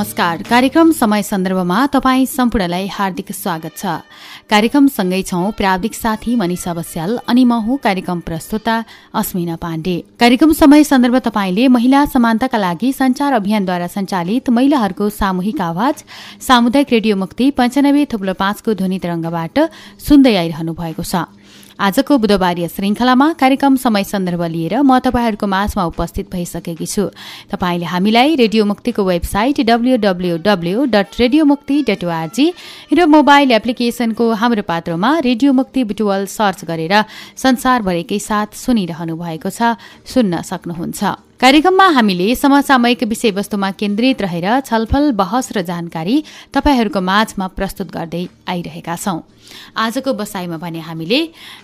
नमस्कार। कार्यक्रम समय सन्दर्भमा तपाईँ सम्पूर्णलाई हार्दिक स्वागत छ। कार्यक्रम सँगै छौं प्राविधिक साथी मनिषा बस्याल अनि म हुँ कार्यक्रम प्रस्तुता अस्मिना पाण्डे। कार्यक्रम समय सन्दर्भ तपाईँले महिला समानताका लागि संचार अभियानद्वारा सञ्चालित महिलाहरूको सामूहिक आवाज सामुदायिक रेडियो मुक्ति पञ्चानब्बे थुप्लो पाँचको ध्वनि तरंगबाट सुन्दै आइरहनु भएको छ। आजको बुधबारीय श्रृङ्खलामा कार्यक्रम समय सन्दर्भ लिएर म तपाईँहरूको माझमा उपस्थित भइसकेकी छु। तपाईँले हामीलाई रेडियो मुक्तिको website W dot radio Mukti dot ORG र मोबाइल एप्लिकेसनको हाम्रो पात्रोमा रेडियो मुक्ति बुटुवल सर्च गरेर संसारभरिकै साथ सुनिरहनु भएको छ सुन्न सक्नुहुन्छ। कार्यक्रममा हामीले समसामयिक विषयवस्तुमा केन्द्रित रहेर छलफल बहस र जानकारी तपाईँहरूको माझमा प्रस्तुत गर्दै आइरहेका छौं। आजको बसाइमा भने हामीले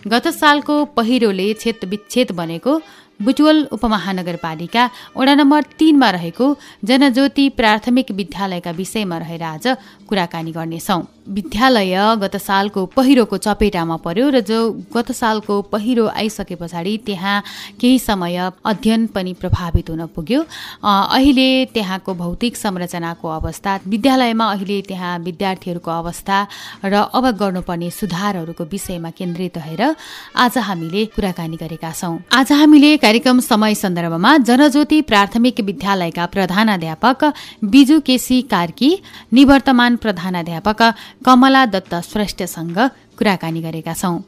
गत सालको पहिरोले विच्छेद बनेको बुटवल उपमहानगरपालिका वडा नम्बर तीनमा रहेको जनज्योति प्राथमिक विद्यालयका विषयमा रहेर आज कुराकानी गर्नेछौँ। विद्यालय गत सालको पहिरोको चपेटामा पर्यो र जो गत सालको पहिरो आइसके पछाडि त्यहाँ केही समय अध्ययन पनि प्रभावित हुन पुग्यो। अहिले त्यहाँको भौतिक संरचनाको अवस्था विद्यालयमा अहिले त्यहाँ विद्यार्थीहरूको अवस्था र अब गर्नुपर्ने सुधारहरूको विषयमा केन्द्रित रहेर आज हामीले कुराकानी गरेका छौँ। आज हामीले कार्यक्रम समय सन्दर्भमा जनज्योति प्राथमिक विद्यालयका प्रधानाध्यापक बिजु केसी कार्की निवर्तमान प्रधानाध्यापक कमला दत्त श्रेष्ठसँग कुराकानी गरेका छौँ।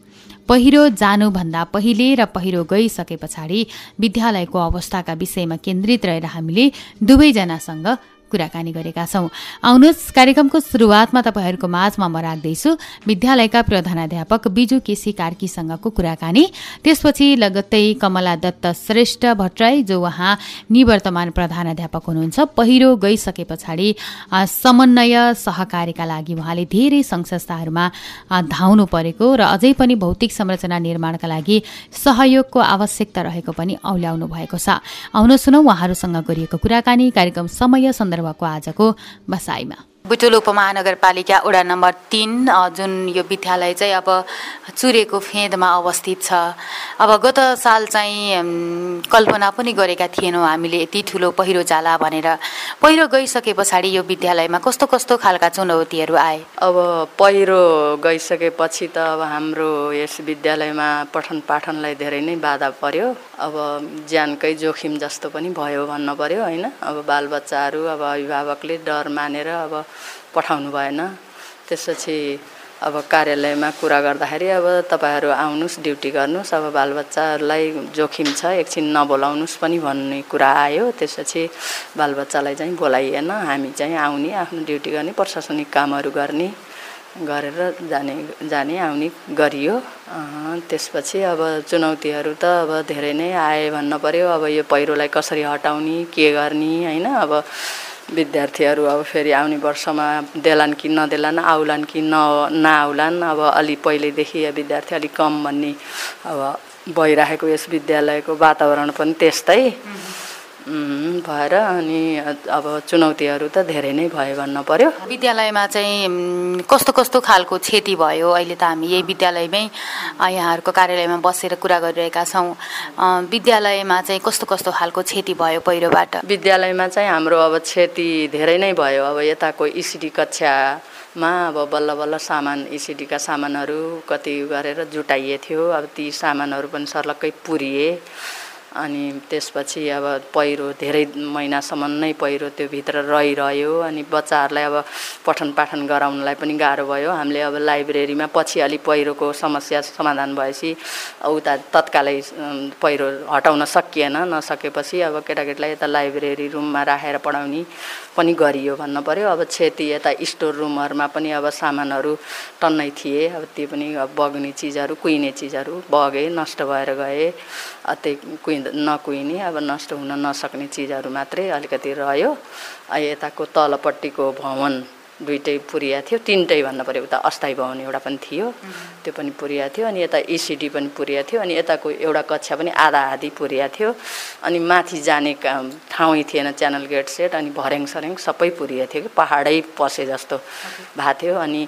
पहिरो जानुभन्दा पहिले र पहिरो गइसके पछाडि विद्यालयको अवस्थाका विषयमा केन्द्रित रहेर हामीले दुवैजनासँग कुराकानी गरेका छौँ। आउनुहोस् कार्यक्रमको सुरुवातमा तपाईँहरूको माझमा म राख्दैछु। विद्यालयका प्रधानाध्यापक बिजु केसी कार्कीसँगको कुराकानी। त्यसपछि लगत्तै कमला दत्त श्रेष्ठ भट्टराई जो उहाँ निवर्तमान प्रधानाध्यापक हुनुहुन्छ। पहिरो गइसके पछाडि समन्वय सहकार्यका लागि उहाँले धेरै सङ्घ संस्थाहरूमा धाउनु परेको र अझै पनि भौतिक संरचना निर्माणका लागि सहयोगको आवश्यकता रहेको पनि औल्याउनु भएको छ। आउनु सुनौ उहाँहरूसँग गरिएको कुराकानी कार्यक्रम समय सन्दर्भ भएको आजको बसाइमा बुटुल उपमहानगरपालिका वडा नम्बर तिन जुन यो विद्यालय चाहिँ अब चुरेको फेदमा अवस्थित छ। अब गत साल चाहिँ कल्पना पनि गरेका थिएनौँ हामीले यति ठुलो पहिरो जाला भनेर। पहिरो गइसके पछाडि यो विद्यालयमा कस्तो कस्तो खालका चुनौतीहरू आए? अब पहिरो गइसकेपछि त अब हाम्रो यस विद्यालयमा पठन पाठनलाई धेरै नै बाधा पर्यो। अब ज्यानकै जोखिम जस्तो पनि भयो भन्नु पर्यो होइन? अब बालबच्चाहरू अब अभिभावकले डर मानेर अब पठाउनु भएन। त्यसपछि अब कार्यालयमा कुरा गर्दाखेरि अब तपाईँहरू आउनुहोस् ड्युटी गर्नुहोस्। अब बालबच्चाहरूलाई जोखिम छ एकछिन नबोलाउनुहोस् पनि भन्ने कुरा आयो। त्यसपछि बालबच्चालाई चाहिँ बोलाइएन। हामी चाहिँ आउने आफ्नो ड्युटी गर्ने प्रशासनिक कामहरू गर्ने गरेर जाने जाने आउने गरियो। त्यसपछि अब चुनौतीहरू त अब धेरै नै आए भन्नु पऱ्यो अब यो पहिरोलाई कसरी हटाउने के गर्ने होइन? अब विद्यार्थीहरू अब फेरि आउने वर्षमा देलान् कि नदेलान् आउलान् कि न नआउलान् अब अलि पहिल्यैदेखि विद्यार्थी अलिक कम भन्ने अब भइराखेको यस विद्यालयको वातावरण पनि त्यस्तै। भएर अनि अब चुनौतीहरू त धेरै नै भयो भन्नु पर्यो। विद्यालयमा चाहिँ कस्तो कस्तो खालको क्षति भयो? अहिले त हामी यही विद्यालयमै यहाँहरूको कार्यालयमा बसेर कुरा गरिरहेका छौँ। विद्यालयमा चाहिँ कस्तो कस्तो खालको क्षति भयो पहिरोबाट? विद्यालयमा चाहिँ हाम्रो अब क्षति धेरै नै भयो। अब यताको इसिडी कक्षामा अब बल्ल बल्ल सामान इसिडीका सामानहरू कति गरेर जुटाइए थियो। अब ती सामानहरू पनि सर्लक्कै पुरिए। अनि त्यसपछि अब पहिरो धेरै महिनासम्म नै पहिरो त्यो भित्र रहिरह्यो अनि बच्चाहरूलाई अब पठन पाठन गराउनलाई पनि गाह्रो भयो। हामीले अब लाइब्रेरीमा पछि अलिक पहिरोको समस्या समाधान भएपछि उता तत्कालै पहिरो हटाउन सकिएन। नसकेपछि अब केटाकेटीलाई यता लाइब्रेरी रुममा राखेर पढाउने पनि गरियो भन्नु पऱ्यो अब क्षति यता स्टोर रुमहरूमा पनि अब सामानहरू टन्नै थिए। अब त्यो पनि अब बग्ने चिजहरू कुहिने चिजहरू बगे नष्ट भएर गए। त्यही नकुहिने अब नष्ट हुन नसक्ने चिजहरू मात्रै अलिकति रह्यो। यताको तलपट्टिको भवन दुइटै पुरिया थियो तिनटै भन्नु पऱ्यो उता अस्थायी भवन एउटा पनि थियो त्यो पनि पुरिया थियो अनि यता इसिडी पनि पुरिया थियो अनि यताको एउटा कक्षा पनि आधा आधी पुरिया थियो अनि माथि जाने ठाउँै थिएन च्यानल गेट सेट अनि भर्याङ सऱ्याङ सबै पुरिया थियो कि पहाडै पसे जस्तो भएको थियो अनि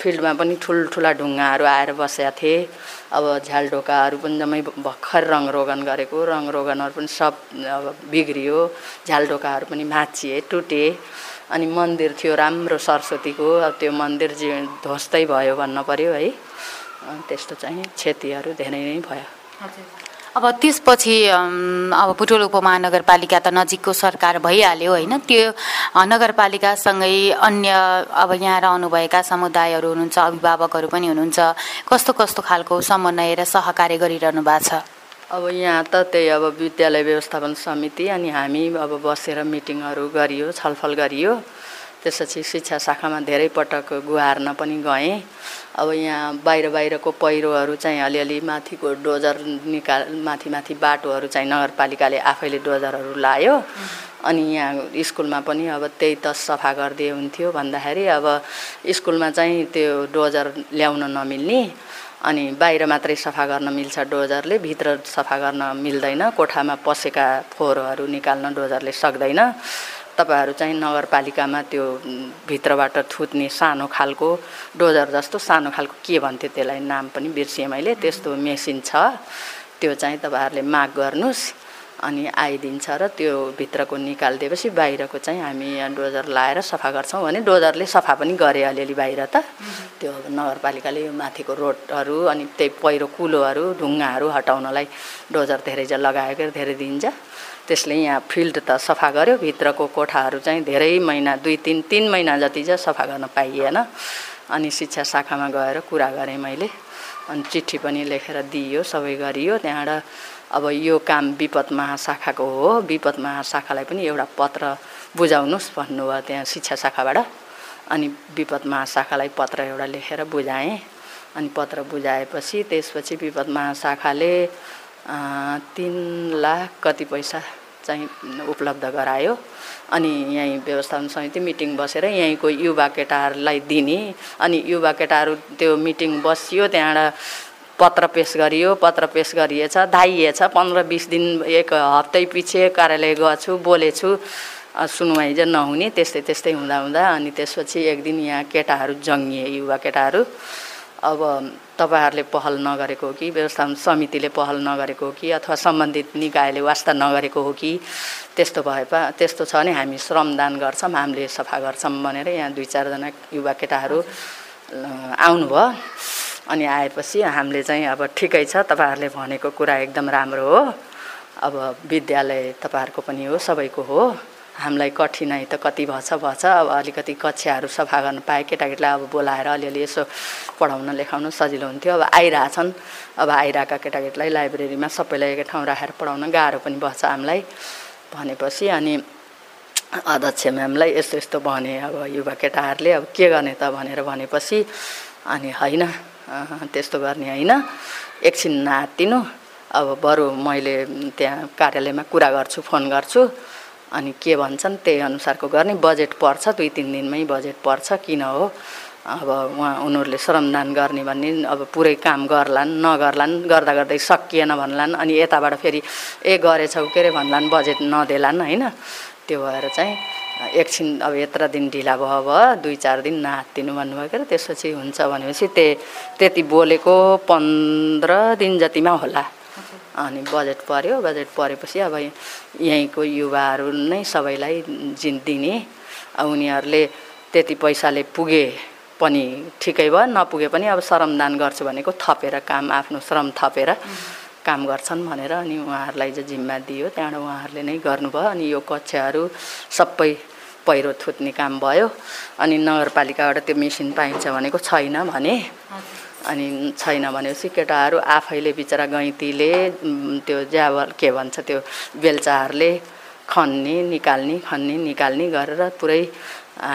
फिल्डमा पनि ठुल्ठुला ढुङ्गाहरू आएर बसेका थिए। अब झ्यालढोकाहरू पनि जम्मै भर्खर रङरोगन गरेको रङरोगनहरू पनि सब अब बिग्रियो। झ्यालढोकाहरू पनि भाँचिए टुटे। अनि मन्दिर थियो राम्रो सरस्वतीको अब त्यो मन्दिर जी ध्वस्तै भयो भन्न पऱ्यो है त्यस्तो चाहिँ क्षतिहरू धेरै नै भयो। अब त्यसपछि अब पुटोल उपमहानगरपालिका त नजिकको सरकार भइहाल्यो होइन। त्यो नगरपालिकासँगै अन्य अब यहाँ रहनुभएका समुदायहरू हुनुहुन्छ अभिभावकहरू पनि हुनुहुन्छ। कस्तो कस्तो खालको समन्वय र सहकार्य गरिरहनु भएको छ? अब यहाँ त त्यही अब विद्यालय व्यवस्थापन समिति अनि हामी अब बसेर मिटिङहरू गरियो छलफल गरियो। त्यसपछि शिक्षा शाखामा धेरै पटक गुहार्न पनि गएँ। अब यहाँ बाहिर बाहिरको पहिरोहरू चाहिँ अलिअलि माथिको डोजर निकाल माथि माथि बाटोहरू चाहिँ नगरपालिकाले आफैले डोजरहरू लायो। अनि यहाँ स्कुलमा पनि अब त्यही त सफा गरिदिए हुन्थ्यो भन्दाखेरि अब स्कुलमा चाहिँ त्यो डोजर ल्याउन नमिल्ने अनि बाहिर मात्रै सफा गर्न मिल्छ डोजरले भित्र सफा गर्न मिल्दैन कोठामा पसेका फोहोरहरू निकाल्न डोजरले सक्दैन। तपाईँहरू चाहिँ नगरपालिकामा त्यो भित्रबाट थुत्ने सानो खालको डोजर जस्तो सानो खालको के भन्थ्यो त्यसलाई नाम पनि बिर्सिएँ मैले। त्यस्तो मेसिन छ। त्यो चाहिँ तपाईँहरूले माग गर्नुहोस् अनि आइदिन्छ र त्यो भित्रको निकालिदिएपछि बाहिरको चाहिँ हामी यहाँ डोजर लाएर सफा गर्छौँ भने डोजरले सफा पनि गरे अलिअलि बाहिर त। त्यो नगरपालिकाले यो माथिको रोडहरू अनि त्यही पहिरो कुलोहरू ढुङ्गाहरू हटाउनलाई डोजर धेरै लगाएको धेरै दिन्छ। त्यसले यहाँ फिल्ड त सफा गर्यो भित्रको कोठाहरू चाहिँ धेरै महिना दुई तिन तिन महिना जति चाहिँ सफा गर्न पाइएन। अनि शिक्षा शाखामा गएर कुरा गरेँ मैले। अनि चिठी पनि लेखेर दिइयो सबै गरियो। त्यहाँबाट अब यो काम विपद महाशाखाको हो। विपद महाशाखालाई पनि एउटा पत्र बुझाउनुहोस् भन्नुभयो त्यहाँ शिक्षा शाखाबाट। अनि विपद महाशाखालाई पत्र एउटा लेखेर बुझाएँ। अनि पत्र बुझाएपछि त्यसपछि विपद महाशाखाले तिन लाख कति पैसा चाहिँ उपलब्ध गरायो। अनि यहीँ व्यवस्थापन समिति मिटिङ बसेर यहीँको युवा केटाहरूलाई दिने। अनि युवा केटाहरू त्यो मिटिङ बसियो त्यहाँबाट पत्र पेस गरियो। पत्र पेस गरिएछ धाइएछ। पन्ध्र बिस दिन एक हप्तै पछि कार्यालय गएछु बोलेछु सुनवाई चाहिँ नहुने त्यस्तै त्यस्तै हुँदा हुँदा। अनि त्यसपछि एक दिन यहाँ केटाहरू जङ्गिए युवा केटाहरू। अब तपाईँहरूले पहल नगरेको हो कि व्यवस्थापन समितिले पहल नगरेको हो कि अथवा सम्बन्धित निकायले वास्ता नगरेको हो कि त्यस्तो भए पा त्यस्तो छ भने हामी श्रमदान गर्छौँ हामीले सफा गर्छौँ भनेर यहाँ दुई चारजना युवा केटाहरू आउनुभयो। अनि आएपछि हामीले चाहिँ अब ठिकै छ तपाईँहरूले भनेको कुरा एकदम राम्रो हो। अब विद्यालय तपाईँहरूको पनि हो सबैको हो। हामीलाई कठिनाइ त कति भएछ भएछ। अब अलिकति कक्षाहरू सफा गर्न पाएँ केटाकेटीलाई अब बोलाएर अलिअलि यसो पढाउन लेखाउन सजिलो हुन्थ्यो। अब आइरहेछन्। अब आइरहेका केटाकेटीलाई लाइब्रेरीमा सबैलाई एकै ठाउँ राखेर पढाउन गाह्रो पनि भएछ हामीलाई भनेपछि। अनि अध्यक्ष म्यामलाई यस्तो यस्तो भने अब युवा केटाहरूले अब के गर्ने त भनेर भनेपछि अनि होइन त्यस्तो गर्ने होइन। एकछिन नातिनु। अब बरु मैले त्यहाँ कार्यालयमा कुरा गर्छु फोन गर्छु। अनि के भन्छन् त्यही अनुसारको गर्ने बजेट पर्छ दुई तिन दिनमै बजेट पर्छ किन हो? अब उहाँ उनीहरूले श्रमदान गर्ने भन्ने अब पुरै काम गर्लान् नगर्लान् गर्दा गर्दै सकिएन भन्लान् अनि यताबाट फेरि ए गरेछौ के अरे भन्लान् बजेट नदेलान् होइन? त्यो भएर चाहिँ एकछिन अब यत्र दिन ढिला भयो भयो दुई चार दिन नातिनु भन्नुभयो के अरे त्यसपछि हुन्छ भनेपछि त्यही त्यति बोलेको पन्ध्र दिन जतिमा होला। अनि बजेट पऱ्यो बजेट परेपछि अब यहीँको युवाहरू नै सबैलाई जिन दिने उनीहरूले त्यति पैसाले पुगे पनि ठिकै भयो नपुगे पनि अब श्रमदान गर्छु भनेको थपेर काम आफ्नो श्रम थपेर काम गर्छन् भनेर अनि उहाँहरूलाई चाहिँ जिम्मा दियो। त्यहाँबाट उहाँहरूले नै गर्नुभयो। अनि यो कक्षाहरू सबै पहिरो थुत्ने काम भयो। अनि नगरपालिकाबाट त्यो मेसिन पाइन्छ भनेको छैन भने अनि छैन भनेपछि केटाहरू आफैले बिचरा गैँतीले त्यो ज्यावल के भन्छ त्यो बेल्चाहरूले खन्ने निकाल्ने खन्ने निकाल्ने गरेर पुरै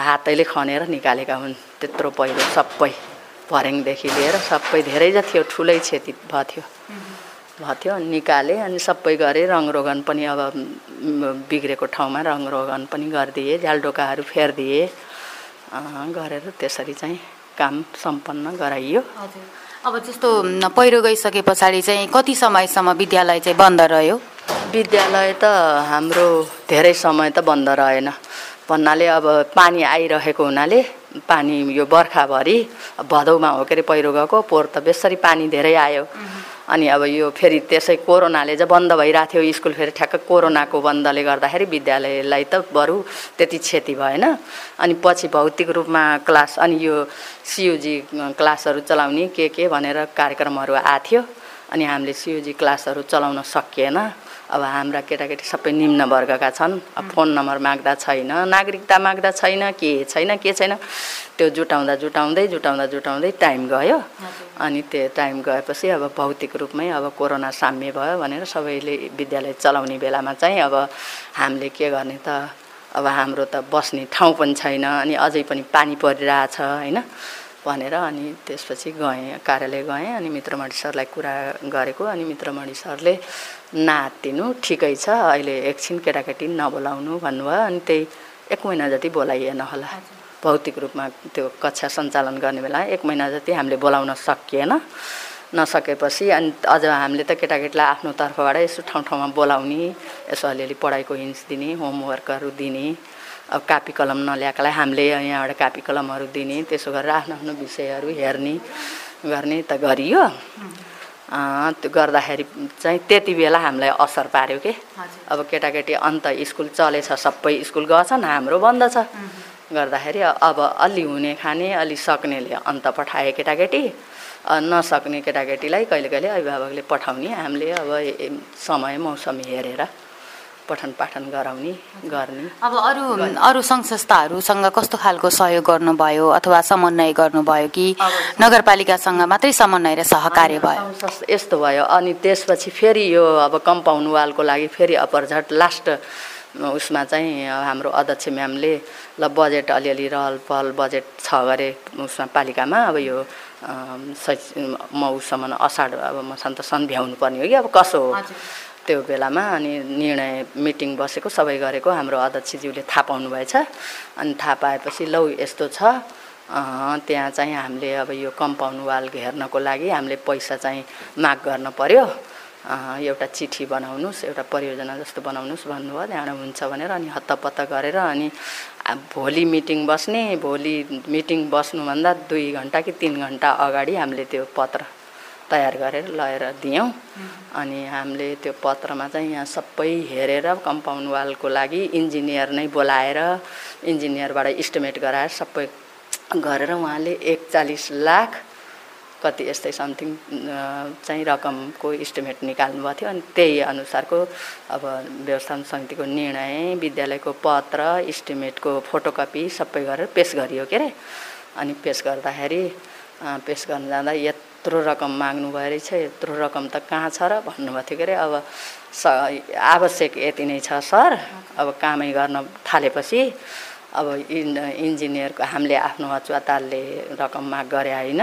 हातैले खनेर निकालेका हुन्। त्यत्रो पहिरो सबै भर्याङदेखि लिएर सबै धेरै जति थियो ठुलै क्षति भएको थियो निकालेँ अनि सबै गरेँ रङरोगन पनि अब बिग्रेको ठाउँमा रङरोगन पनि गरिदिएँ झ्यालडोकाहरू फेरिदिएँ गरेर त्यसरी चाहिँ काम सम्पन्न गराइयो। अब जस्तो पहिरो गइसके पछाडि चाहिँ कति समयसम्म विद्यालय चाहिँ बन्द रह्यो? विद्यालय त हाम्रो धेरै समय त बन्द रहेन। भन्नाले अब पानी आइरहेको हुनाले पानी यो बर्खाभरि भदौमा हो के अरे पहिरो गएको पोहोर त बेसरी पानी धेरै आयो। अनि अब यो फेरि त्यसै कोरोनाले चाहिँ बन्द भइरहेको थियो। स्कुल फेरि ठ्याक्क कोरोनाको बन्दले गर्दाखेरि विद्यालयलाई त बरु त्यति क्षति भएन। अनि पछि भौतिक रूपमा क्लास अनि यो सियुजी क्लासहरू चलाउने के के भनेर कार्यक्रमहरू आएको थियो। अनि हामीले सियुजी क्लासहरू चलाउन सकिएन। अब हाम्रा केटाकेटी सबै निम्न वर्गका छन्। अब फोन नम्बर माग्दा छैन नागरिकता माग्दा छैन के छैन के छैन। त्यो जुटाउँदा जुटाउँदै जुटाउँदा जुटाउँदै टाइम गयो। अनि त्यो टाइम गएपछि अब भौतिक रूपमै अब कोरोना साम्य भयो भनेर सबैले विद्यालय चलाउने बेलामा चाहिँ अब हामीले के गर्ने त अब हाम्रो त बस्ने ठाउँ पनि छैन अनि अझै पनि पानी परिरहेछ होइन। भनेर अनि त्यसपछि गएँ कार्यालय गएँ अनि मित्रमणि सरलाई कुरा गरेको अनि मित्रमणि सरले नातिनु ठिकै छ अहिले एकछिन केटाकेटी नबोलाउनु भन्नुभयो अनि त्यही एक महिना जति बोलाइएन होला। भौतिक रूपमा त्यो कक्षा सञ्चालन गर्ने बेला एक महिना जति हामीले बोलाउन सकिएन। नसकेपछि अनि अझ हामीले त केटाकेटीलाई आफ्नो तर्फबाट यसो ठाउँ ठाउँमा बोलाउने यसो अलिअलि पढाइको हिन्स दिने होमवर्कहरू दिने अब कापी कलम नल्याएकोलाई हामीले यहाँबाट कापी कलमहरू दिने त्यसो गरेर आफ्नो आफ्नो विषयहरू हेर्ने गर्ने त गरियो। त्यो गर्दाखेरि चाहिँ त्यति बेला हामीलाई असर पार्यो कि? अब केटाकेटी अन्त स्कुल चलेछ सबै स्कुल गएछन् हाम्रो बन्द छ। गर्दाखेरि अब अलि हुने खाने अलि सक्नेले अन्त पठाए केटाकेटी। नसक्ने केटाकेटीलाई कहिले कहिले अभिभावकले पठाउने। हामीले अब समय मौसम हेरेर। पठन पाठन गराउने गर्ने। अब अरू अरू सङ्घ संस्थाहरूसँग कस्तो खालको सहयोग गर्नुभयो अथवा समन्वय गर्नुभयो कि नगरपालिकासँग मात्रै समन्वय र सहकार्य भयो? यस्तो भयो अनि त्यसपछि फेरि यो अब कम्पाउन्ड वालको लागि फेरि अपरझट लास्ट उसमा चाहिँ हाम्रो अध्यक्ष म्यामले ल बजेट अलिअलि रहल पहल बजेट छ गरे उसमा पालिकामा अब यो मौसम्म असाढ अब मसान्त सन् भ्याउनु पर्ने हो कि अब कसो हो? त्यो बेलामा अनि निर्णय मिटिङ बसेको सबै गरेको। हाम्रो अध्यक्षज्यूले थाहा पाउनु भएछ अनि थाहा पाएपछि लौ यस्तो छ। त्यहाँ चाहिँ हामीले अब यो कम्पाउन्ड वाल घेर्नको लागि हामीले पैसा चाहिँ माग गर्न पर्यो। एउटा चिठी बनाउनुहोस् एउटा परियोजना जस्तो बनाउनुहोस् भन्नुभयो। त्यहाँबाट हुन्छ भनेर अनि हत्तपत्त गरेर अनि भोलि मिटिङ बस्ने भोलि मिटिङ बस्नुभन्दा दुई घन्टा कि तिन घन्टा अगाडि हामीले त्यो पत्र तयार गरेर लगेर दियौँ। अनि हामीले त्यो पत्रमा चाहिँ यहाँ सबै हेरेर कम्पाउन्ड वालको लागि इन्जिनियर नै बोलाएर इन्जिनियरबाट इस्टिमेट गराएर सबै गरेर उहाँले एकचालिस लाख कति यस्तै समथिङ चाहिँ रकमको इस्टिमेट निकाल्नु भएको थियो। अनि त्यही अनुसारको अब व्यवस्थापन समितिको निर्णय विद्यालयको पत्र इस्टिमेटको फोटोकपी सबै गरेर पेस गरियो के अरे। अनि पेस गर्दाखेरि पेस गर्न जाँदा यत यत्रो रकम माग्नु भयो रहेछ यत्रो रकम त कहाँ छ र भन्नुभएको थियो के अरे अब स आवश्यक यति नै छ सर। अब कामै गर्न थालेपछि अब इन् इन्जिनियरको हामीले आफ्नो अचुवातालले रकम माग गरे होइन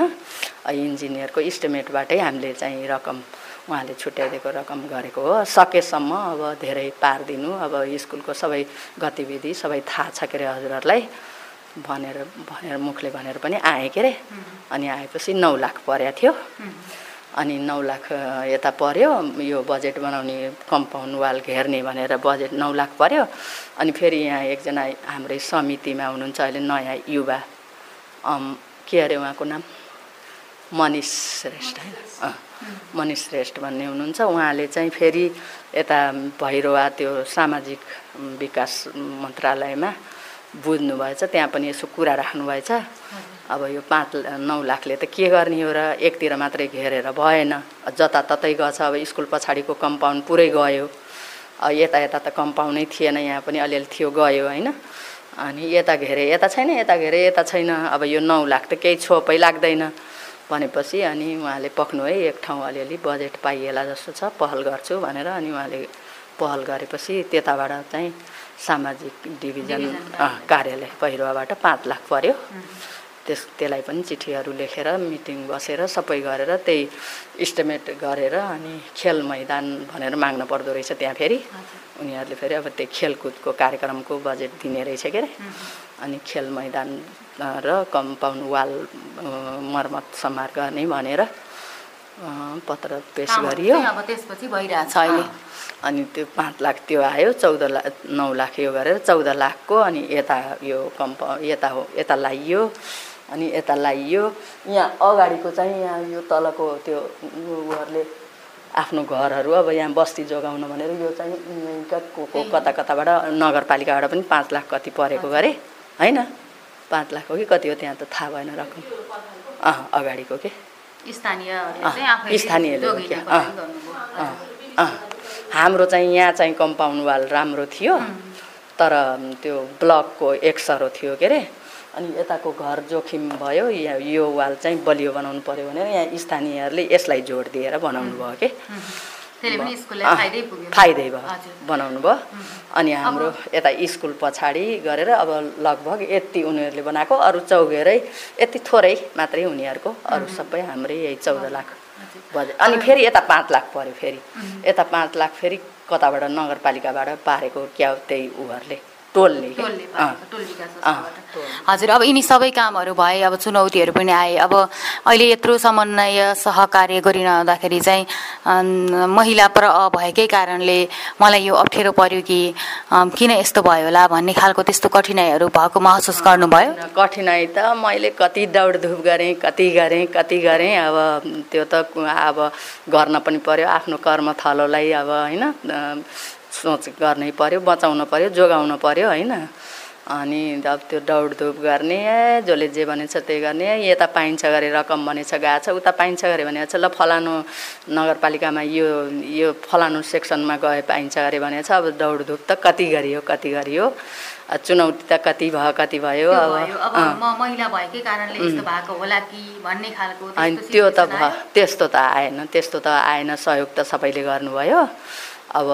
इन्जिनियरको इस्टिमेटबाटै हामीले चाहिँ रकम उहाँले छुट्याइदिएको रकम गरेको हो। सकेसम्म अब धेरै पारिदिनु अब स्कुलको सबै गतिविधि सबै थाहा छ के अरे हजुरहरूलाई। भनेर भनेर मुखले भनेर पनि आएँ के अरे अनि आएपछि नौ लाख परेको थियो। अनि नौ लाख यता पर्यो यो बजेट बनाउने कम्पाउन्ड वाल घेर्ने भनेर बजेट नौ लाख पर्यो। अनि फेरि यहाँ एकजना हाम्रै समितिमा हुनुहुन्छ अहिले नयाँ युवा। के अरे उहाँको नाम? मनिष श्रेष्ठ होइन? मनिष। श्रेष्ठ भन्ने हुनुहुन्छ। उहाँले चाहिँ फेरि यता भैरवा त्यो सामाजिक विकास मन्त्रालयमा बुझ्नुभएछ त्यहाँ पनि यसो कुरा राख्नुभएछ। अब यो पाँच नौ लाखले त के गर्ने हो र एकतिर मात्रै घेरेर भएन। जताततै गछ अब स्कुल पछाडिको कम्पाउन्ड पुरै गयो। यता यता त कम्पाउन्डै थिएन यहाँ पनि अलिअलि थियो गयो होइन? अनि यता घेरे यता छैन यता घेरे यता छैन। अब यो नौ लाख त केही छोपै लाग्दैन भनेपछि अनि उहाँले पक्नु है एक ठाउँ अलिअलि बजेट पाइएला जस्तो छ पहल गर्छु भनेर अनि उहाँले पहल गरेपछि त्यताबाट चाहिँ सामाजिक डिभिजन कार्यालय पहिरोबाट पाँच लाख पर्यो। त्यस त्यसलाई पनि चिठीहरू लेखेर मिटिङ बसेर सबै गरेर त्यही इस्टिमेट गरेर अनि खेल मैदान भनेर माग्नु पर्दो रहेछ त्यहाँ फेरि। उनीहरूले फेरि अब त्यही खेलकुदको कार्यक्रमको बजेट दिने रहेछ के अरे। अनि खेल मैदान र कम्पाउन्ड वाल मर्मत समार गर्ने भनेर पत्र पेस गरियो। अब त्यसपछि भइरहेछ अहिले। अनि त्यो पाँच लाख त्यो आयो चौध लाख नौ लाख यो गरेर चौध लाखको अनि यता यो कम्प यता हो यता लाइयो अनि यता लाइयो। यहाँ अगाडिको चाहिँ यहाँ यो तलको त्यो उहरूले आफ्नो घरहरू अब यहाँ बस्ती जोगाउन भनेर यो चाहिँ को को कता कताबाट नगरपालिकाबाट पनि पाँच लाख कति परेको गरे होइन? पाँच लाख हो कि कति हो त्यहाँ त थाहा भएन रकम। अँ अगाडिको के? स्थानीयहरूले अँ। हाम्रो चाहिँ यहाँ चाहिँ कम्पाउन्ड वाल राम्रो थियो तर त्यो ब्लकको एक्सरो थियो के अरे अनि यताको घर जोखिम भयो या यो वाल चाहिँ बलियो बनाउनु पऱ्यो भनेर यहाँ स्थानीयहरूले यसलाई जोड दिएर बनाउनु भयो कि? फाइदै भयो। बनाउनु भयो। अनि हाम्रो यता स्कुल पछाडि गरेर अब लगभग यति उनीहरूले बनाएको अरू चौघेरै यति थोरै मात्रै उनीहरूको अरू सबै हाम्रै यही चौध लाख बजेट अनि फेरि यता पाँच लाख पऱ्यो फेरि। यता पाँच लाख फेरि कताबाट नगरपालिकाबाट पारेको क्या त्यही उहरूले टोलले के? टोलले अँ, पाएको, टोल विकास अँ, संस्थाबाट। टोल। हजुर अब यिनी सबै कामहरू भए अब चुनौतीहरू पनि आए अब अहिले यत्रो समन्वय सहकार्य गरिरहँदाखेरि चाहिँ महिला प्र भएकै कारणले मलाई यो अप्ठ्यारो पर्यो कि किन यस्तो भयो होला भन्ने खालको त्यस्तो कठिनाइहरू भएको महसुस गर्नुभयो कठिनाइ त मैले कति दौडधुप गरेँ कति गरेँ कति गरेँ अब त्यो त अब गर्न पनि पर्यो आफ्नो कर्मथलोलाई अब होइन सोच गर्नै पर्यो बचाउन पर्यो जोगाउन पर्यो होइन? अनि अब त्यो दौडधुप गर्ने ए, जसले जे भनेछ त्यही गर्ने यता पाइन्छ गरे रकम भनेछ गएको छ उता पाइन्छ गरे भनेको छ ल फलानु नगरपालिकामा यो यो फलानु सेक्सनमा गए पाइन्छ गरे भनेको छ अब दौडधुप त कति गरियो कति गरियो? चुनौती त कति भयो कति भयो? अब अँ। म महिला भएकै कारणले यस्तो भएको होला कि भन्ने खालको अनि त्यो त भ त्यस्तो त आएन त्यस्तो त आएन सहयोग त सबैले गर्नुभयो। अब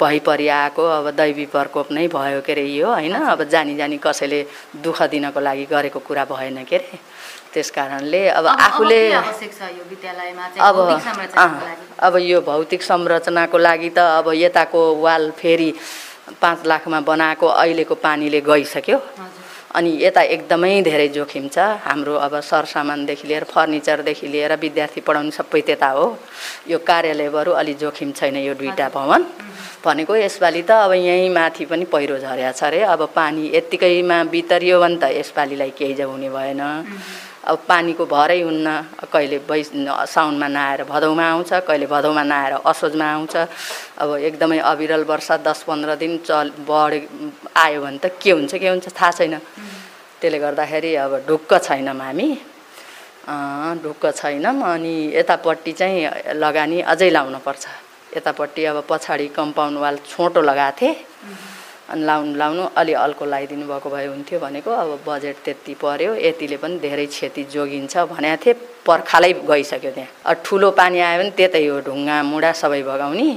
भइपरि आएको अब दैवी प्रकोप नै भयो के अरे यो होइन? अब जानी जानी कसैले दुःख दिनको लागि गरेको कुरा भएन के अरे त्यस कारणले अब आफूले अब अब यो भौतिक संरचनाको लागि त अब यताको वाल फेरि पाँच लाखमा बनाएको अहिलेको पानीले गइसक्यो। अनि यता एकदमै धेरै जोखिम छ। हाम्रो अब सरसामानदेखि लिएर फर्निचरदेखि लिएर विद्यार्थी पढाउनु सबै त्यता हो। यो कार्यालय बरु अलि जोखिम छैन यो दुईवटा भवन। भनेको यसपालि त अब यहीँ माथि पनि पहिरो झरेको छ अरे अब पानी यत्तिकैमा बितरियो भने त यसपालिलाई केही ज हुने भएन। अब पानीको भरै हुन्न कहिले बै साउनमा नआएर भदौमा आउँछ कहिले भदौमा नआएर असोजमा आउँछ। अब एकदमै अविरल वर्षा दस पन्ध्र दिन चल बढे आयो भने त के हुन्छ के हुन्छ थाहा छैन। त्यसले गर्दाखेरि अब ढुक्क छैनौँ हामी। ढुक्क छैनौँ अनि यतापट्टि चाहिँ लगानी अझै लाउनुपर्छ। यतापट्टि अब पछाडि कम्पाउन्ड वाल छोटो लगाएको थिएँ। अनि लाउनु लाउनु अलि अल्को लगाइदिनु भएको भए हुन्थ्यो भनेको अब बजेट त्यति पर्यो यतिले पनि धेरै क्षति जोगिन्छ भनेको थिएँ। पर्खालै गइसक्यो त्यहाँ। अब ठुलो पानी आयो भने त्यतै हो ढुङ्गा मुढा सबै भगाउने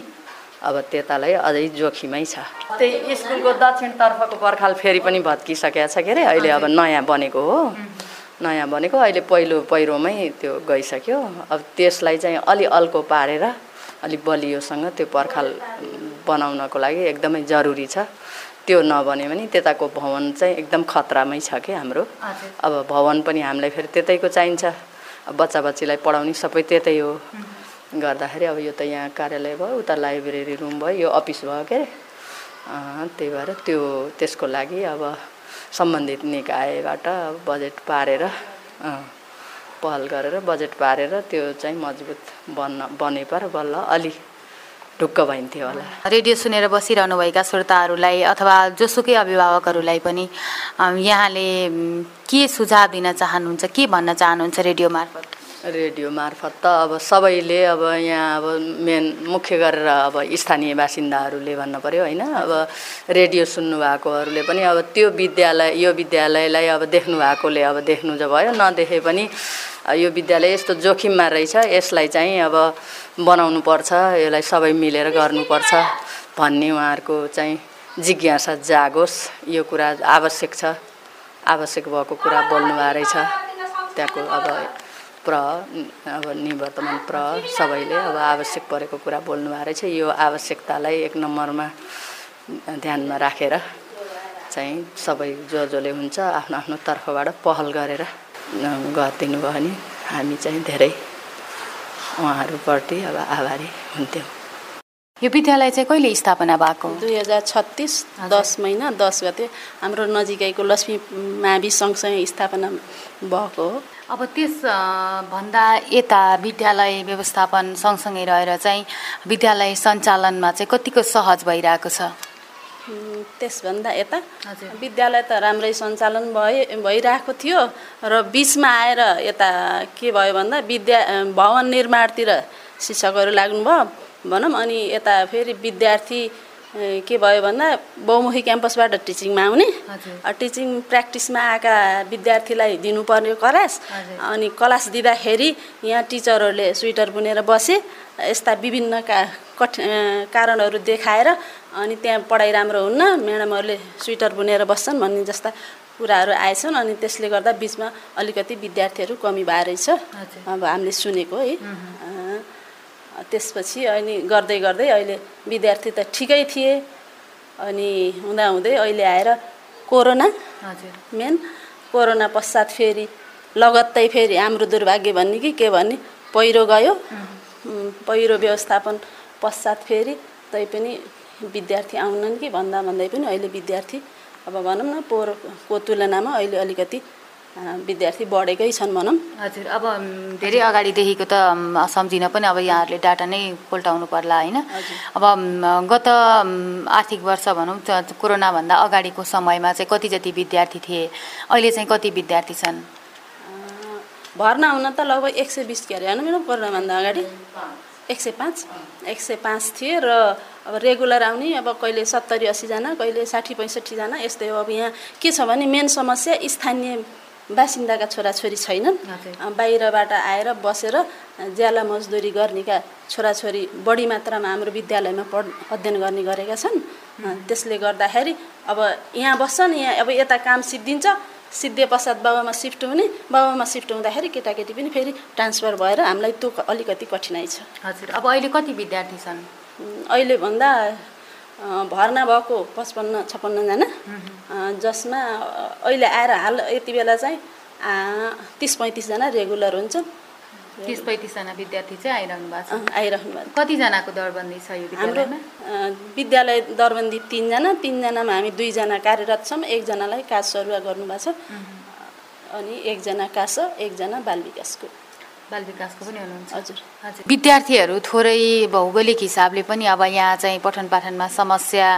अब त्यतालाई अझै जोखिमै छ। त्यही स्कुलको दक्षिणतर्फको पर्खाल फेरि पनि भत्किसकेको छ के अरे अहिले अब नयाँ बनेको हो। नयाँ बनेको अहिले पहिलो पहिरोमै त्यो गइसक्यो। अब त्यसलाई चाहिँ अलि अल्को पारेर अलिक बलियोसँग त्यो पर्खाल बनाउनको लागि एकदमै जरुरी छ। त्यो नबन्यो भने त्यताको भवन चाहिँ एकदम खतरामै छ कि हाम्रो। अब भवन पनि हामीलाई फेरि त्यतैको चाहिन्छ। बच्चा बच्चीलाई पढाउने सबै त्यतै हो। गर्दाखेरि अब यो त यहाँ कार्यालय भयो उता लाइब्रेरी रुम भयो यो अफिस भयो के। अरे त्यही भएर त्यो त्यसको लागि अब सम्बन्धित निकायबाट बजेट पारेर पहल गरेर बजेट पारेर त्यो चाहिँ मजबुत बन्न बने पर बल्ल अलि ढुक्क भइन्थ्यो होला। रेडियो सुनेर बसिरहनुभएका श्रोताहरूलाई अथवा जोसुकै अभिभावकहरूलाई पनि यहाँले के सुझाव दिन चाहनुहुन्छ के भन्न चाहनुहुन्छ रेडियो मार्फत? रेडियो मार्फत त अब सबैले अब यहाँ अब मेन मुख्य गरेर अब स्थानीय बासिन्दाहरूले भन्नु पऱ्यो होइन। अब रेडियो सुन्नुभएकोहरूले पनि अब त्यो विद्यालय यो विद्यालयलाई अब देख्नु भएकोले अब देख्नु त भयो नदेखे पनि यो विद्यालय यस्तो जोखिममा रहेछ यसलाई चाहिँ अब बनाउनु पर्छ यसलाई सबै मिलेर गर्नुपर्छ भन्ने उहाँहरूको चाहिँ जिज्ञासा जागोस्। यो कुरा आवश्यक छ आवश्यक भएको कुरा बोल्नु भएको रहेछ। त्यहाँको अब प्र अब निवर्तमान प्र सबैले अब आवश्यक परेको कुरा बोल्नु भएको रहेछ यो आवश्यकतालाई एक नम्बरमा ध्यानमा राखेर चाहिँ सबै जो जसले हुन्छ आफ्नो आफ्नो तर्फबाट पहल गरेर गरिदिनु भयो भने हामी चाहिँ धेरै उहाँहरूप्रति अब आभारी हुन्थ्यौँ। यो विद्यालय चाहिँ कहिले स्थापना भएको? दुई हजार छत्तिस दस महिना दस गते हाम्रो नजिकैको लक्ष्मी मावि सँगसँगै स्थापना भएको हो। अब त्यस भन्दा यता विद्यालय व्यवस्थापन सँगसँगै रहेर चाहिँ विद्यालय सञ्चालनमा चाहिँ कतिको सहज भइरहेको छ? त्यसभन्दा यता विद्यालय त राम्रै सञ्चालन भए भइरहेको थियो र बिचमा आएर यता के भयो भन्दा विद्या भवन निर्माणतिर शिक्षकहरू लाग्नुभयो। भनौँ अनि यता फेरि विद्यार्थी के भयो भन्दा बहुमुखी क्याम्पसबाट टिचिङमा आउने। टिचिङ प्र्याक्टिसमा आएका विद्यार्थीलाई दिनुपर्ने क्लास। अनि क्लास दिँदाखेरि यहाँ टिचरहरूले स्वेटर बुनेर बसे यस्ता विभिन्न का कठ कारणहरू देखाएर अनि त्यहाँ पढाइ राम्रो हुन्न म्याडमहरूले स्वेटर बुनेर बस्छन् भन्ने जस्ता कुराहरू आएछन्। अनि त्यसले गर्दा बिचमा अलिकति विद्यार्थीहरू कमी भएर रहेछ अब हामीले सुनेको है। त्यसपछि अनि गर्दै गर्दै अहिले विद्यार्थी त ठिकै थिए। अनि हुँदाहुँदै अहिले आएर कोरोना मेन कोरोना पश्चात फेरि लगत्तै फेरि हाम्रो दुर्भाग्य भन्ने कि के भन्ने पहिरो गयो। पहिरो व्यवस्थापन पश्चात फेरि तैपनि विद्यार्थी आउनन् कि भन्दा भन्दै पनि अहिले विद्यार्थी अब भनौँ न पोहोरको तुलनामा अहिले अलिकति विद्यार्थी बढेकै छन् भनौँ। हजुर अब धेरै अगाडिदेखिको त सम्झिन पनि अब यहाँहरूले डाटा नै कोल्टाउनु पर्ला होइन? अब गत आर्थिक वर्ष भनौँ कोरोनाभन्दा अगाडिको समयमा चाहिँ कति जति विद्यार्थी थिए? अहिले चाहिँ कति विद्यार्थी छन्? भर्ना हुन त लगभग एक सय बिस के अरे होइन म्याडम कोरोनाभन्दा अगाडि? एक सय पाँच? एक सय पाँच थिए र अब रेगुलर आउने अब कहिले सत्तरी असीजना कहिले साठी पैँसठीजना यस्तै हो। अब यहाँ के छ भने मेन समस्या स्थानीय बासिन्दाका छोराछोरी छैनन्। बाहिरबाट आएर बसेर ज्याला मजदुरी गर्नेका छोराछोरी बढी मात्रामा हाम्रो विद्यालयमा पढ अध्ययन गर्ने गरेका छन्। त्यसले गर्दाखेरि अब यहाँ बस्छन् यहाँ अब यता काम सिद्धिन्छ सिद्धे पश्चात बाबामा सिफ्ट हुने बाबामा सिफ्ट हुँदाखेरि केटाकेटी पनि फेरि ट्रान्सफर भएर हामीलाई त्यो अलिकति कठिनाइ छ। हजुर अब अहिले कति विद्यार्थी छन्? अहिले भन्दा भर्ना भएको पचपन्न छप्पन्नजना जसमा अहिले आएर हाल यति बेला चाहिँ तिस पैँतिसजना रेगुलर हुन्छ तिस पैँतिसजना विद्यार्थी चाहिँ आइरहनु भएको छ। आइरहनु भएको कतिजनाको दरबन्दी छ यो हाम्रो विद्यालय दरबन्दी तिनजना तिनजनामा हामी दुईजना कार्यरत छौँ। एकजनालाई काज सरुवा गर्नुभएको छ। अनि एकजना कास एकजना बाल विकासको। बाल विकासको पनि हुनुहुन्छ। हजुर। हजुर। विद्यार्थीहरू थोरै भौगोलिक हिसाबले पनि अब यहाँ चाहिँ पठन पाठनमा समस्या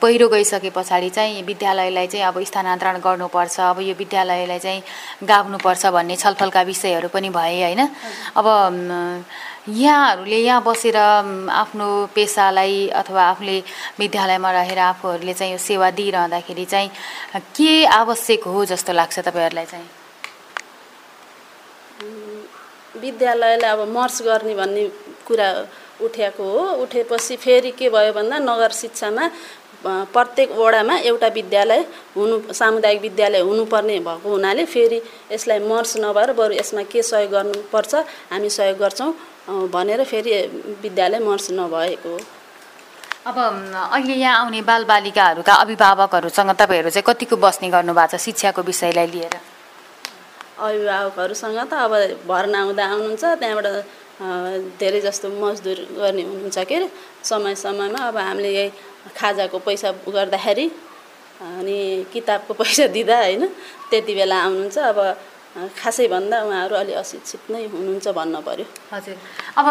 पहिरो गइसके पछाडि चाहिँ विद्यालयलाई चाहिँ अब स्थानान्तरण गर्नुपर्छ। अब यो विद्यालयलाई चाहिँ गाभ्नुपर्छ भन्ने छलफलका विषयहरू पनि भए होइन। अब यहाँहरूले यहाँ बसेर आफ्नो पेसालाई अथवा आफूले विद्यालयमा रहेर आफूहरूले चाहिँ यो सेवा दिइरहँदाखेरि चाहिँ के आवश्यक हो जस्तो लाग्छ तपाईँहरूलाई चाहिँ? विद्यालयलाई अब मर्स गर्ने भन्ने कुरा उठेको हो। उठेपछि फेरि के भयो भन्दा नगर शिक्षामा प्रत्येक वडामा एउटा विद्यालय हुनु सामुदायिक विद्यालय हुनुपर्ने भएको हुनाले फेरि यसलाई मर्स नभएर बरु यसमा के सहयोग गर्नुपर्छ हामी सहयोग गर्छौँ भनेर फेरि विद्यालय मर्स नभएको हो। अब अहिले यहाँ आउने बालबालिकाहरूका अभिभावकहरूसँग तपाईँहरू चाहिँ कतिको बस्ने गर्नुभएको छ शिक्षाको विषयलाई लिएर? अभिभावकहरूसँग त अब भर्ना आउँदा आउनुहुन्छ त्यहाँबाट धेरै जस्तो मजदुर गर्ने हुनुहुन्छ के अरे समय समयमा अब हामीले यही खाजाको पैसा गर्दाखेरि अनि किताबको पैसा दिँदा होइन त्यति बेला आउनुहुन्छ अब खासै भन्दा उहाँहरू अलि अशिक्षित नै हुनुहुन्छ भन्न पर्यो। हजुर। अब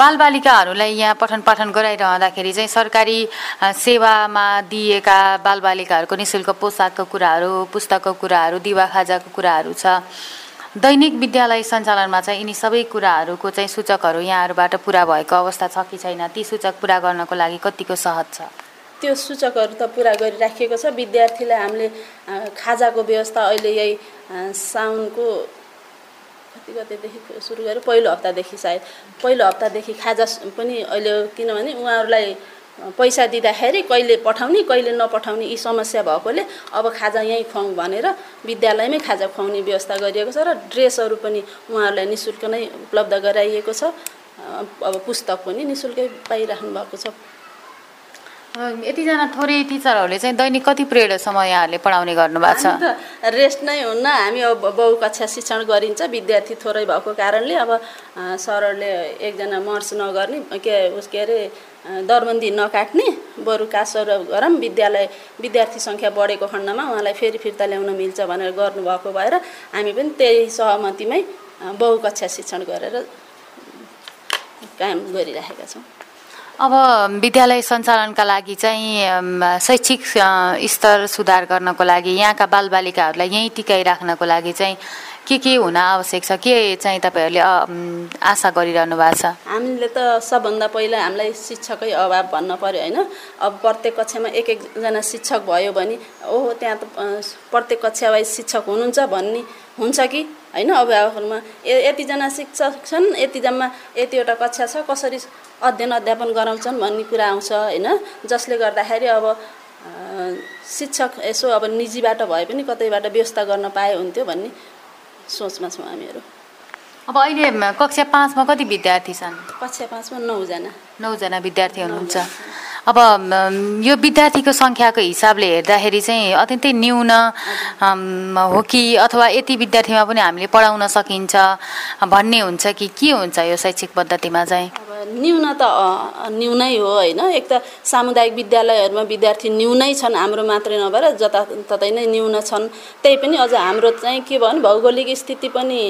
बालबालिकाहरूलाई यहाँ पठन पाठन गराइरहँदाखेरि चाहिँ सरकारी सेवामा दिएका बालबालिकाहरूको नि शुल्क पोसाकको कुराहरू पुस्तकको कुराहरू दिवा खाजाको कुराहरू छ। दैनिक विद्यालय सञ्चालनमा चाहिँ यिनी सबै कुराहरूको चाहिँ सूचकहरू यहाँहरूबाट पुरा भएको अवस्था छ कि छैन? ती सूचक पुरा गर्नको लागि कतिको सहज छ? त्यो सूचकहरू त पुरा गरिराखिएको छ। विद्यार्थीलाई हामीले खाजाको व्यवस्था अहिले यही साउनको कति गतेदेखि सुरु गरेँ पहिलो हप्तादेखि सायद। पहिलो हप्तादेखि खाजा पनि अहिले किनभने उहाँहरूलाई पैसा दिँदाखेरि कहिले पठाउने कहिले नपठाउने यी समस्या भएकोले अब खाजा यहीँ खुवाउँ भनेर विद्यालयमै खाजा खुवाउने व्यवस्था गरिएको छ र ड्रेसहरू पनि उहाँहरूलाई नि शुल्क नै उपलब्ध गराइएको छ। अब पुस्तक पनि नि शुल्कै पाइराख्नु भएको छ। यतिजना थोरै टिचरहरूले चाहिँ दैनिक कति पिरियडसम्म यहाँहरूले पढाउने गर्नुभएको छ? रेस्ट नै हुन्न। हामी अब बहु कक्षा शिक्षण गरिन्छ। विद्यार्थी थोरै भएको कारणले अब सरहरूले एकजना मर्स नगर्ने के उस के अरे दरबन्दी नकाट्ने बरु कासर गरौँ विद्यालय विद्यार्थी सङ्ख्या बढेको खण्डमा उहाँलाई फेरि फिर्ता ल्याउन मिल्छ भनेर गर्नुभएको भएर हामी पनि त्यही सहमतिमै अँ, बहु कक्षा शिक्षण गरेर कायम गरिराखेका छौँ। अब विद्यालय सञ्चालनका लागि चाहिँ शैक्षिक स्तर सुधार गर्नको लागि यहाँका बालबालिकाहरूलाई यहीँ टिकाइराख्नको लागि चाहिँ के के हुन आवश्यक छ? के चाहिँ तपाईँहरूले आशा गरिरहनु भएको छ? हामीले त सबभन्दा पहिला हामीलाई शिक्षकै अभाव भन्न पऱ्यो होइन? अब प्रत्येक कक्षामा एक एकजना शिक्षक भयो भने ओहो त्यहाँ त प्रत्येक कक्षा वाइज शिक्षक हुनुहुन्छ भन्ने हुन्छ कि? होइन? अभिभावकहरूमा यतिजना शिक्षक छन् यतिजम्मा यतिवटा कक्षा छ कसरी अध्ययन अध्यापन गराउँछन् भन्ने कुरा आउँछ होइन? जसले गर्दाखेरि अब शिक्षक यसो अब निजीबाट भए पनि कतैबाट व्यवस्था गर्न पाए हुन्थ्यो भन्ने सोचमा छौँ हामीहरू। अब अहिले कक्षा पाँचमा कति विद्यार्थी छन्? कक्षा पाँचमा नौजना। नौजना विद्यार्थी हुनुहुन्छ। अब यो विद्यार्थीको सङ्ख्याको हिसाबले हेर्दाखेरि चाहिँ अत्यन्तै न्यून हो कि अथवा यति विद्यार्थीमा पनि हामीले पढाउन सकिन्छ भन्ने हुन्छ कि के हुन्छ यो शैक्षिक पद्धतिमा चाहिँ? न्यून त न्यूनै हो होइन? एक त सामुदायिक विद्यालयहरूमा विद्यार्थी न्यूनै छन् हाम्रो मात्रै नभएर जताततै नै न्यून छन्। त्यही पनि अझ हाम्रो चाहिँ के भने भौगोलिक स्थिति पनि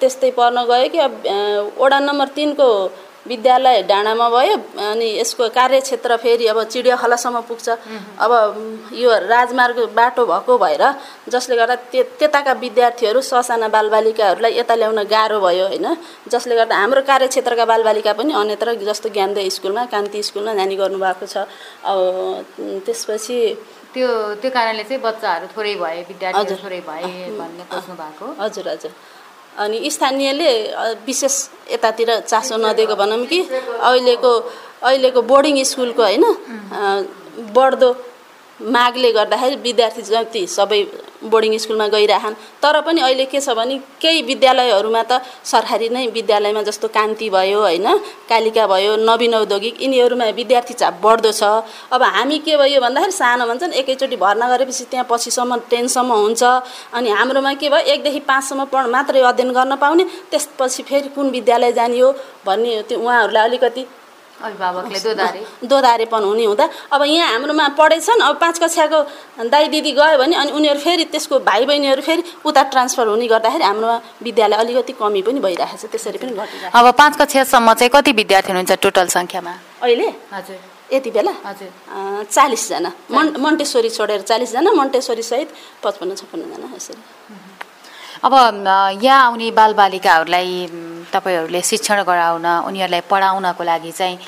त्यस्तै पर्न गयो कि अब वडा नम्बर तिनको विद्यालय डाँडामा भयो अनि यसको कार्यक्षेत्र फेरि अब चिडियाखलासम्म पुग्छ। अब यो राजमार्ग बाटो भएको भएर जसले गर्दा त्य त्यताका विद्यार्थीहरू ससाना बालबालिकाहरूलाई यता ल्याउन गाह्रो भयो होइन? जसले गर्दा हाम्रो कार्यक्षेत्रका बालबालिका पनि अन्यत्र जस्तो ज्ञानदय स्कुलमा कान्ति स्कुलमा जाने गर्नुभएको छ। अब त्यसपछि त्यो त्यो कारणले चाहिँ बच्चाहरू थोरै भए विद्यार्थीहरू हजुर। थोरै भए भन्ने खोज्नु भएको हजुर हजुर। अनि स्थानीयले विशेष यतातिर चासो नदिएको भनौँ कि अहिलेको अहिलेको बोर्डिङ स्कुलको होइन बढ्दो मागले गर्दाखेरि विद्यार्थी जति सबै बोर्डिङ स्कुलमा गइरहन्। तर पनि अहिले के छ भने केही विद्यालयहरूमा त सरकारी नै विद्यालयमा जस्तो कान्ति भयो होइन कालिका भयो नवीन औद्योगिक यिनीहरूमा विद्यार्थी चाप बढ्दो छ। अब हामी के भयो भन्दाखेरि सानो भन्छन् एकैचोटि भर्ना गरेपछि त्यहाँ पछिसम्म टेनसम्म हुन्छ। अनि हाम्रोमा के भयो एकदेखि पाँचसम्म पढ मात्रै अध्ययन गर्न पाउने त्यसपछि फेरि कुन विद्यालय जाने हो भन्ने त्यो उहाँहरूलाई अलिकति अभिभावकले दोधारे। दोधारेपन हुने हुँदा। अब यहाँ हाम्रोमा पढेछन्। अब पाँच कक्षाको दाइ दिदी गयो भने अनि उनीहरू फेरि त्यसको भाइ बहिनीहरू फेरि उता ट्रान्सफर हुने गर्दाखेरि हाम्रोमा विद्यालय अलिकति कमी पनि भइरहेको छ। त्यसरी पनि घटिरहेको अब पाँच कक्षासम्म चाहिँ कति विद्यार्थी हुनुहुन्छ टोटल सङ्ख्यामा? अहिले? हजुर। यति बेला? हजुर। चालिसजना। मन मन्टेश्वरी छोडेर चालिसजना मन्टेश्वरी सहित पचपन्न छप्पन्नजना यसरी। अब यहाँ आउने बालबालिकाहरूलाई तपाईँहरूले शिक्षण गराउन उनीहरूलाई पढाउनको लागि चाहिँ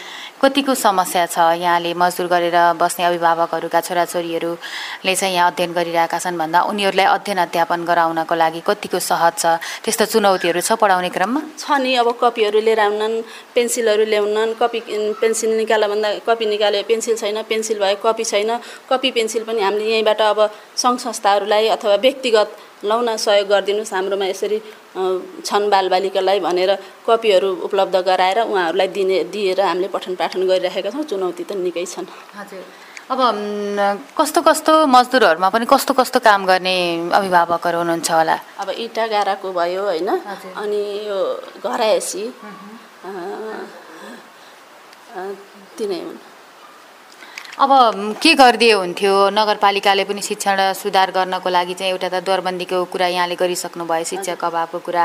कतिको समस्या छ? यहाँले मजदुर गरेर बस्ने अभिभावकहरूका छोराछोरीहरूले चाहिँ यहाँ अध्ययन गरिरहेका छन् भन्दा उनीहरूलाई अध्ययन अध्यापन गराउनको लागि कतिको सहज छ? त्यस्तो चुनौतीहरू छ पढाउने क्रममा? छ नि अब कपीहरू लिएर आउनन् पेन्सिलहरू ल्याउनन् कपी पेन्सिल निकाल भन्दा कपी निकाल्यो पेन्सिल छैन पेन्सिल भयो कपी छैन कपी पेन्सिल पनि हामीले यहीँबाट अब सङ्घ संस्थाहरूलाई अथवा व्यक्तिगत लाउन सहयोग गरिदिनुहोस् हाम्रोमा यसरी छन् बालबालिकालाई भनेर कपीहरू उपलब्ध गराएर उहाँहरूलाई दिने दिएर हामीले पठन पाठन गरिरहेका छौँ। चुनौती त निकै छन्। हजुर। अब कस्तो कस्तो मजदुरहरूमा पनि कस्तो कस्तो काम गर्ने अभिभावकहरू हुनुहुन्छ होला? अब इँटा गाराको भयो होइन। अनि यो घरायसी तिनै हुन्। अब के गरिदिए हुन्थ्यो? नगरपालिकाले पनि शिक्षण सुधार गर्नको लागि चाहिँ एउटा त दरबन्दीको कुरा यहाँले गरिसक्नु भयो शिक्षक अभावको कुरा।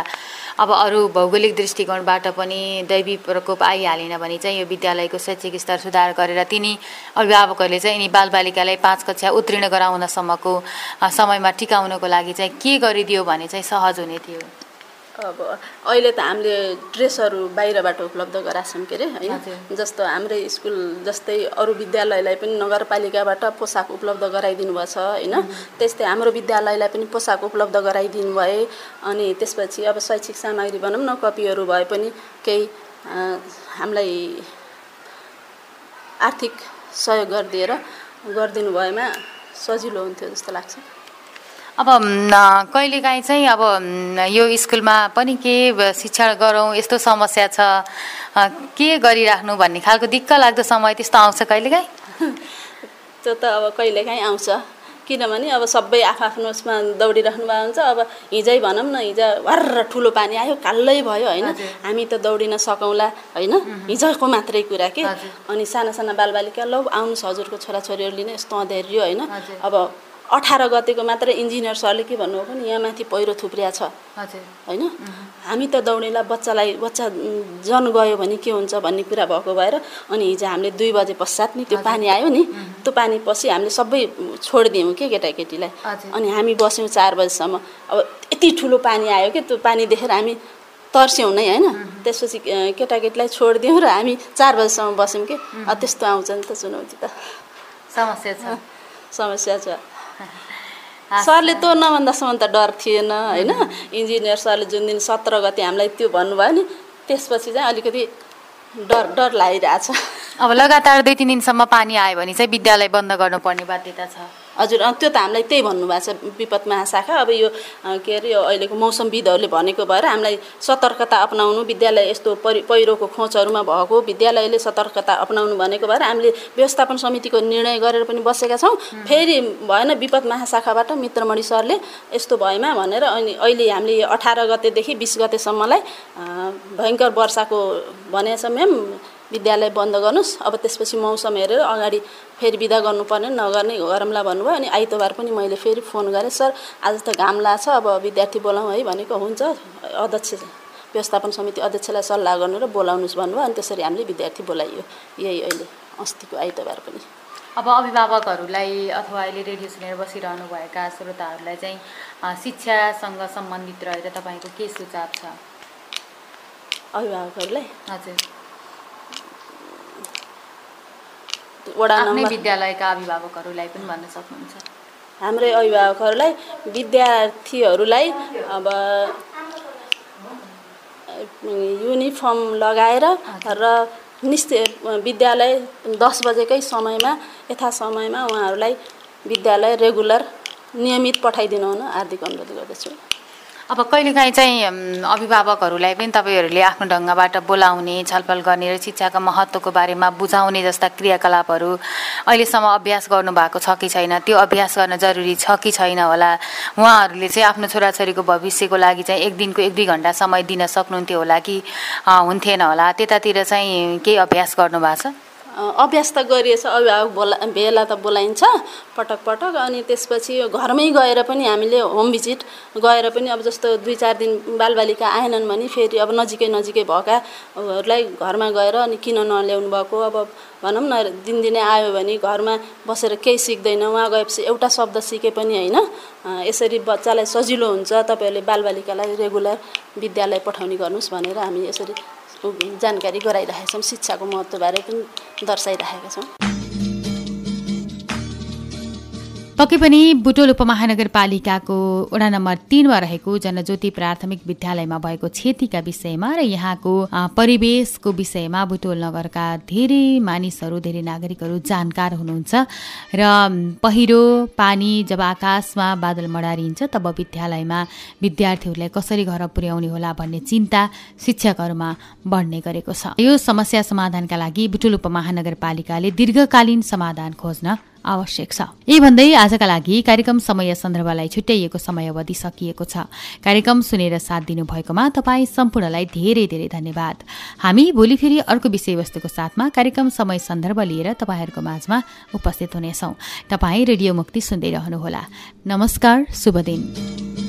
अब अरू भौगोलिक दृष्टिकोणबाट पनि दैवी प्रकोप आइहालेन भने चाहिँ यो विद्यालयको शैक्षिक स्तर सुधार गरेर तिनी अभिभावकहरूले चाहिँ यिनी बालबालिकालाई पाँच कक्षा उत्तीर्ण गराउनसम्मको समयमा टिकाउनको लागि चाहिँ के गरिदियो भने चाहिँ सहज हुने थियो? अब अहिले त हामीले ड्रेसहरू बाहिरबाट उपलब्ध गराएको छौँ के अरे होइन। जस्तो हाम्रै स्कुल जस्तै अरू विद्यालयलाई पनि नगरपालिकाबाट पोसाक उपलब्ध गराइदिनु भएको छ होइन त्यस्तै हाम्रो विद्यालयलाई पनि पोसाक उपलब्ध गराइदिनु भए अनि त्यसपछि अब शैक्षिक सामग्री भनौँ न कपीहरू भए पनि केही हामीलाई आर्थिक सहयोग गरिदिएर गरिदिनु भएमा सजिलो हुन्थ्यो जस्तो लाग्छ। अब कहिलेकाहीँ चाहिँ अब यो स्कुलमा पनि के शिक्षण गरौँ यस्तो समस्या छ के गरिराख्नु भन्ने खालको दिक्क लाग्दो समय त्यस्तो आउँछ कहिलेकाहीँ? त्यो त अब कहिलेकाहीँ आउँछ। किनभने अब सबै आफ्नो उसमा दौडिराख्नु भएको हुन्छ। अब हिजै भनौँ न हिजो भर्र ठुलो पानी आयो कालै भयो होइन? हामी त दौडिन सकौँला होइन? हिजोको मात्रै कुरा के? अनि साना साना बालबालिका लौ आउनुहोस् हजुरको छोराछोरीहरूले नै यस्तो अँध्यारियो होइन? अब अठार गतेको मात्र इन्जिनियर सरले के भन्नुभयो भने यहाँ माथि पहिरो थुप्रिया छ। होइन? हामी त दौडेला बच्चालाई बच्चा जन गयो भने के हुन्छ भन्ने कुरा भएको भएर अनि हिजो हामीले दुई बजे पश्चात नि त्यो पानी आयो नि त्यो पानी पछि हामीले सबै छोडिदियौँ के केटाकेटीलाई अनि हामी बस्यौँ चार बजीसम्म। अब यति ठुलो पानी आयो कि त्यो पानी देखेर हामी तर्स्यौँ नै होइन? त्यसपछि केटाकेटीलाई छोडिदियौँ र हामी चार बजीसम्म बस्यौँ कि? त्यस्तो आउँछ नि त चुनौती त। समस्या छ। समस्या छ। सरले त नभन्दासम्म त डर थिएन होइन? इन्जिनियर सरले जुन दिन सत्र गति हामीलाई त्यो भन्नुभयो नि त्यसपछि चाहिँ अलिकति डर डर लागिरहेछ। अब लगातार दुई तिन दिनसम्म पानी आयो भने चाहिँ विद्यालय बन्द गर्नुपर्ने बाध्यता छ। हजुर त्यो त हामीलाई त्यही भन्नुभएको छ विपद महाशाखा। अब यो के अरे यो अहिलेको मौसमविदहरूले भनेको भएर हामीलाई सतर्कता अप्नाउनु विद्यालय यस्तो परि पहिरोको खोजहरूमा भएको विद्यालयले सतर्कता अप्नाउनु भनेको भएर हामीले व्यवस्थापन समितिको निर्णय गरेर पनि बसेका छौँ। फेरि भएन विपद महाशाखाबाट मित्रमणि सरले यस्तो भएमा भनेर अनि अहिले हामीले अठार गतेदेखि बिस गतेसम्मलाई भयङ्कर वर्षाको भनेको छ म्याम। विद्यालय बन्द गर्नुहोस् अब त्यसपछि मौसम हेरेर अगाडि फेरि बिदा गर्नुपर्ने नगर्ने गरौँला भन्नुभयो अनि आइतबार पनि मैले फेरि फोन गरेँ सर आज त घाम लाग्छ अब विद्यार्थी बोलाउँ है भनेको हुन्छ। अध्यक्ष व्यवस्थापन समिति अध्यक्षलाई सल्लाह गर्नु र बोलाउनुहोस् भन्नुभयो अनि त्यसरी हामीले विद्यार्थी बोलाइयो। यही अहिले अस्तिको आइतबार पनि। अब अभिभावकहरूलाई अथवा अहिले रेडियो सुनेर बसिरहनुभएका श्रोताहरूलाई चाहिँ शिक्षासँग सम्बन्धित रहेर तपाईँको के सुझाव छ? अभिभावकहरूलाई? हजुर। वडा नम्बर। विद्यालयका अभिभावकहरूलाई पनि भन्न सक्नुहुन्छ। हाम्रै अभिभावकहरूलाई विद्यार्थीहरूलाई अब युनिफर्म लगाएर र निश्चय विद्यालय दस बजेकै समयमा यथा समयमा उहाँहरूलाई विद्यालय रेगुलर नियमित पठाइदिनु हुन हार्दिक अनुरोध गर्दछु। अब कहिलेकाहीँ चाहिँ अभिभावकहरूलाई पनि तपाईँहरूले आफ्नो ढङ्गबाट बोलाउने छलफल गर्ने र शिक्षाको महत्त्वको बारेमा बुझाउने जस्ता क्रियाकलापहरू अहिलेसम्म अभ्यास गर्नुभएको छ कि छैन? त्यो अभ्यास गर्न जरुरी छ कि छैन होला? उहाँहरूले चाहिँ आफ्नो छोराछोरीको भविष्यको लागि चाहिँ एक दिनको एक दुई घन्टा समय दिन सक्नुहुन्थ्यो होला कि हुन्थेन होला? त्यतातिर चाहिँ केही अभ्यास गर्नुभएको छ? अभ्यास त गरिएछ अभिभावक बोला भेला त बोलाइन्छ पटक पटक अनि त्यसपछि घरमै गएर पनि हामीले होम भिजिट गएर पनि अब जस्तो दुई चार दिन बालबालिका आएनन् भने फेरि अब नजिकै नजिकै भएकाहरूलाई घरमा गएर अनि किन नल्याउनु भएको अब भनौँ न दिनदिनै आयो भने घरमा बसेर केही सिक्दैन उहाँ गएपछि एउटा शब्द सिके पनि होइन। यसरी बच्चालाई सजिलो हुन्छ तपाईँहरूले बालबालिकालाई रेगुलर विद्यालय पठाउने गर्नुहोस् भनेर हामी यसरी जानकारी गराइरहेका छौँ शिक्षाको महत्त्वबारे पनि दर्शाइरहेका छौँ। पक्कै पनि बुटोल उपमहानगरपालिकाको वडा नम्बर तिनमा रहेको जनज्योति प्राथमिक विद्यालयमा भएको क्षतिका विषयमा र यहाँको परिवेशको विषयमा बुटोल नगरका धेरै मानिसहरू धेरै नागरिकहरू जानकार हुनुहुन्छ र पहिरो पानी जब आकाशमा बादल मडारिन्छ तब विद्यालयमा विद्यार्थीहरूलाई कसरी घर पुर्याउने होला भन्ने चिन्ता शिक्षकहरूमा बढ्ने गरेको छ। यो समस्या समाधानका लागि बुटोल उपमहानगरपालिकाले दीर्घकालीन समाधान खोज्न आवश्यक छ। यही भन्दै आजका लागि कार्यक्रम समय सन्दर्भलाई छुट्याइएको समय अवधि सकिएको छ। कार्यक्रम सुनेर साथ दिनुभएकोमा तपाईँ सम्पूर्णलाई धेरै धेरै धन्यवाद। हामी भोलि फेरि अर्को विषयवस्तुको साथमा कार्यक्रम समय सन्दर्भ लिएर तपाईँहरूको माझमा उपस्थित हुनेछौँ। तपाईँ रेडियो मुक्ति सुन्दै रहनुहोला। नमस्कार शुभ दिन।